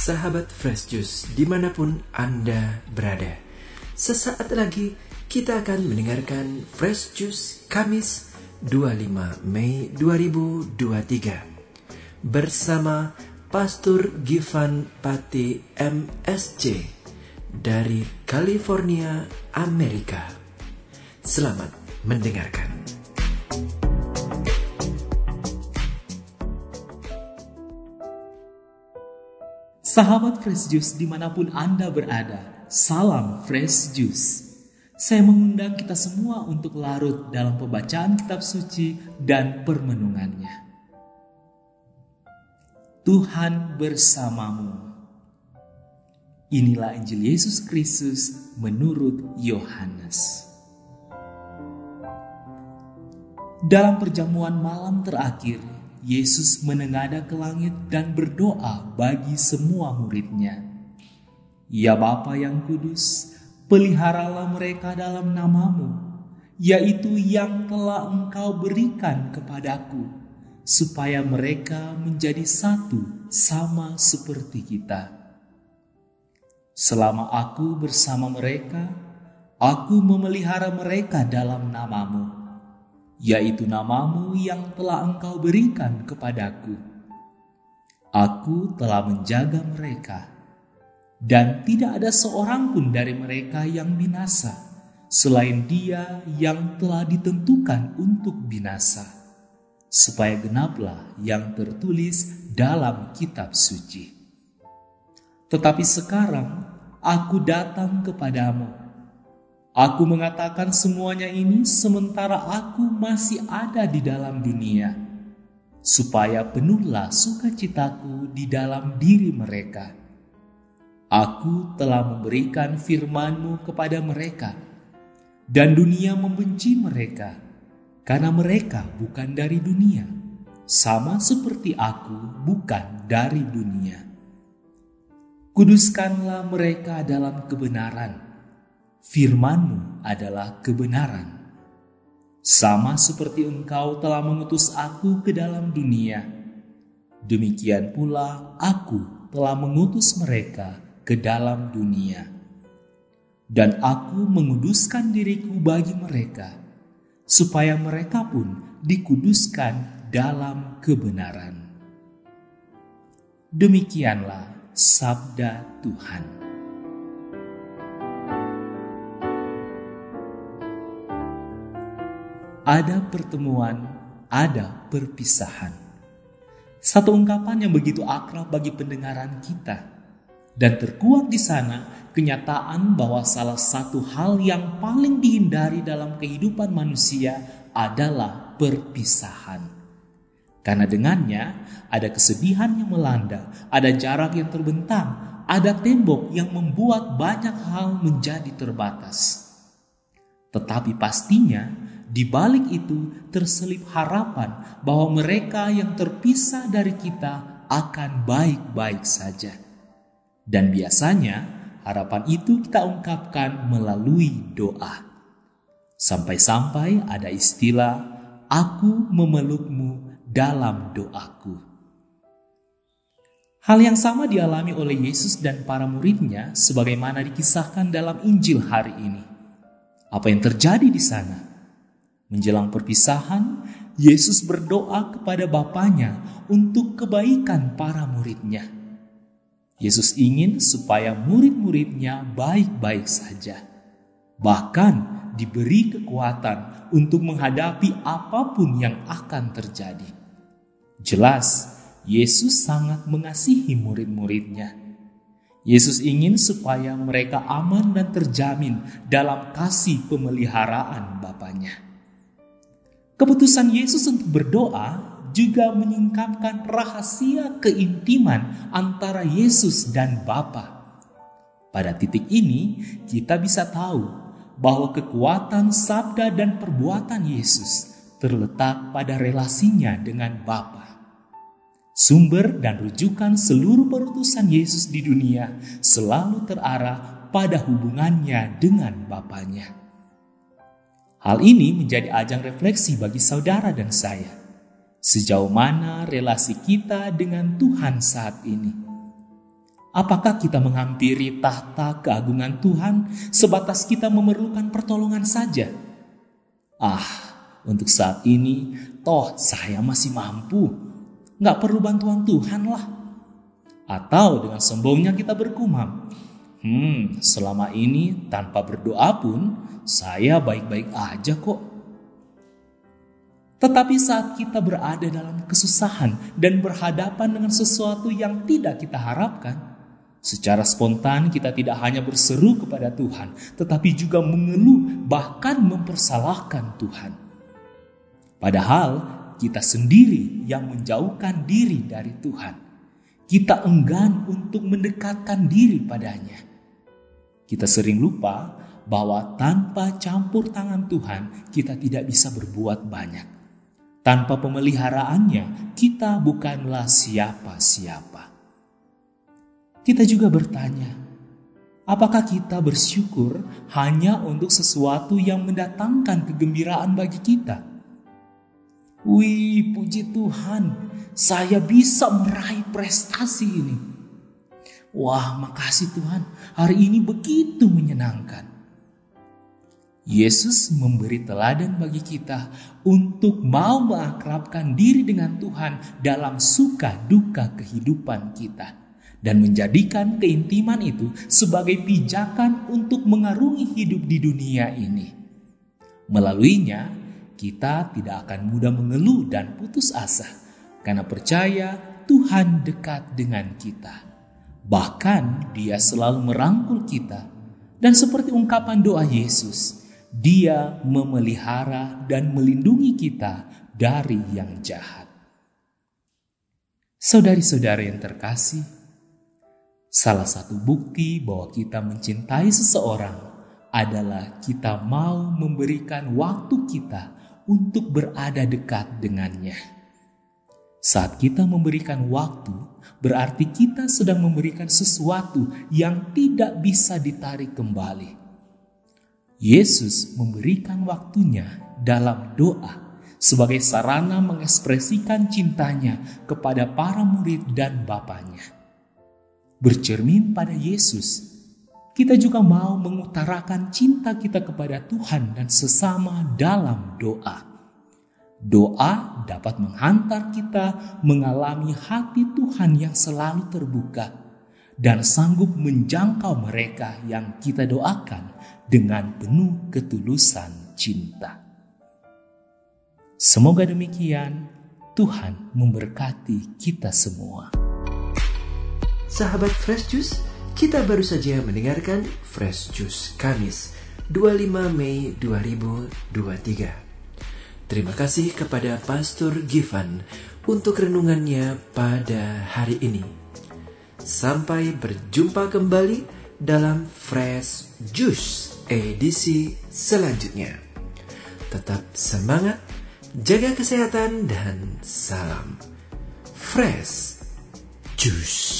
sahabat Fresh Juice di mana pun Anda berada. Sesaat lagi kita akan mendengarkan Fresh Juice Kamis 25 Mei 2023 bersama Pastor Givan Pati MSC dari California, Amerika. Selamat mendengarkan. Sahabat Fresh Juice di mana pun Anda berada, salam Fresh Juice. Saya mengundang kita semua untuk larut dalam pembacaan kitab suci dan permenungannya. Tuhan bersamamu. Inilah Injil Yesus Kristus menurut Yohanes. Dalam perjamuan malam terakhir, Yesus menengadah ke langit dan berdoa bagi semua muridnya. Ya Bapa yang kudus, peliharalah mereka dalam namamu, yaitu yang telah engkau berikan kepadaku, supaya mereka menjadi satu sama seperti kita. Selama aku bersama mereka, aku memelihara mereka dalam namamu yaitu namamu yang telah engkau berikan kepadaku. Aku telah menjaga mereka, dan tidak ada seorang pun dari mereka yang binasa, selain dia yang telah ditentukan untuk binasa, supaya genaplah yang tertulis dalam kitab suci. Tetapi sekarang aku datang kepadamu, Aku mengatakan semuanya ini sementara aku masih ada di dalam dunia, supaya penuhlah sukacitaku di dalam diri mereka. Aku telah memberikan firmanmu kepada mereka, dan dunia membenci mereka, karena mereka bukan dari dunia, sama seperti aku bukan dari dunia. Kuduskanlah mereka dalam kebenaran firmanmu adalah kebenaran. Sama seperti engkau telah mengutus aku ke dalam dunia, demikian pula aku telah mengutus mereka ke dalam dunia. Dan aku menguduskan diriku bagi mereka, supaya mereka pun dikuduskan dalam kebenaran. Demikianlah sabda Tuhan. Ada pertemuan, ada perpisahan. Satu ungkapan yang begitu akrab bagi pendengaran kita. Dan terkuat di sana kenyataan bahwa salah satu hal yang paling dihindari dalam kehidupan manusia adalah perpisahan. Karena dengannya ada kesedihan yang melanda, ada jarak yang terbentang, ada tembok yang membuat banyak hal menjadi terbatas. Tetapi pastinya di balik itu terselip harapan bahwa mereka yang terpisah dari kita akan baik-baik saja. Dan biasanya harapan itu kita ungkapkan melalui doa. Sampai-sampai ada istilah aku memelukmu dalam doaku. Hal yang sama dialami oleh Yesus dan para muridnya sebagaimana dikisahkan dalam Injil hari ini. Apa yang terjadi di sana? Menjelang perpisahan, Yesus berdoa kepada Bapaknya untuk kebaikan para muridnya. Yesus ingin supaya murid-muridnya baik-baik saja, bahkan diberi kekuatan untuk menghadapi apa pun yang akan terjadi. Jelas, Yesus sangat mengasihi murid-muridnya. Yesus ingin supaya mereka aman dan terjamin dalam kasih pemeliharaan Bapaknya. Keputusan Yesus untuk berdoa juga menyingkapkan rahasia keintiman antara Yesus dan Bapa. Pada titik ini, kita bisa tahu bahwa kekuatan sabda dan perbuatan Yesus terletak pada relasinya dengan Bapa. Sumber dan rujukan seluruh perutusan Yesus di dunia selalu terarah pada hubungannya dengan Bapaknya. Hal ini menjadi ajang refleksi bagi saudara dan saya. Sejauh mana relasi kita dengan Tuhan saat ini? Apakah kita menghampiri tahta keagungan Tuhan sebatas kita memerlukan pertolongan saja? Ah, untuk saat ini, toh saya masih mampu. Nggak perlu bantuan Tuhan lah. Atau dengan sombongnya kita berkumam. Hmm, selama ini tanpa berdoa pun saya baik-baik aja kok. Tetapi saat kita berada dalam kesusahan dan berhadapan dengan sesuatu yang tidak kita harapkan, Secara spontan kita tidak hanya berseru kepada Tuhan, tetapi juga mengeluh bahkan mempersalahkan Tuhan. Padahal kita sendiri yang menjauhkan diri dari Tuhan. Kita enggan untuk mendekatkan diri padanya. Kita sering lupa bahwa tanpa campur tangan Tuhan kita tidak bisa berbuat banyak. Tanpa pemeliharaannya kita bukanlah siapa-siapa. Kita juga bertanya, apakah kita bersyukur hanya untuk sesuatu yang mendatangkan kegembiraan bagi kita? Wih, puji Tuhan, saya bisa meraih prestasi ini. Wah, makasih Tuhan, hari ini begitu menyenangkan. Yesus memberi teladan bagi kita untuk mau mengakrabkan diri dengan Tuhan dalam suka duka kehidupan kita dan menjadikan keintiman itu sebagai pijakan untuk mengarungi hidup di dunia ini. Melaluinya, kita tidak akan mudah mengeluh dan putus asa karena percaya Tuhan dekat dengan kita. Bahkan Dia selalu merangkul kita dan seperti ungkapan doa Yesus, Dia memelihara dan melindungi kita dari yang jahat. Saudari-saudari yang terkasih, Salah satu bukti bahwa kita mencintai seseorang adalah kita mau memberikan waktu kita untuk berada dekat dengannya. Saat kita memberikan waktu, berarti kita sedang memberikan sesuatu yang tidak bisa ditarik kembali. Yesus memberikan waktunya dalam doa sebagai sarana mengekspresikan cintanya kepada para murid dan Bapaknya bercermin pada Yesus, kita juga mau mengutarakan cinta kita kepada Tuhan dan sesama dalam doa. Doa dapat menghantar kita mengalami hati Tuhan yang selalu terbuka dan sanggup menjangkau mereka yang kita doakan dengan penuh ketulusan cinta. Semoga demikian, Tuhan memberkati kita semua. Sahabat Fresh Juice, kita baru saja mendengarkan Fresh Juice Kamis 25 Mei 2023. Terima kasih kepada Pastor Givan untuk renungannya pada hari ini. Sampai berjumpa kembali dalam Fresh Juice edisi selanjutnya. Tetap semangat, jaga kesehatan, dan salam Fresh Juice.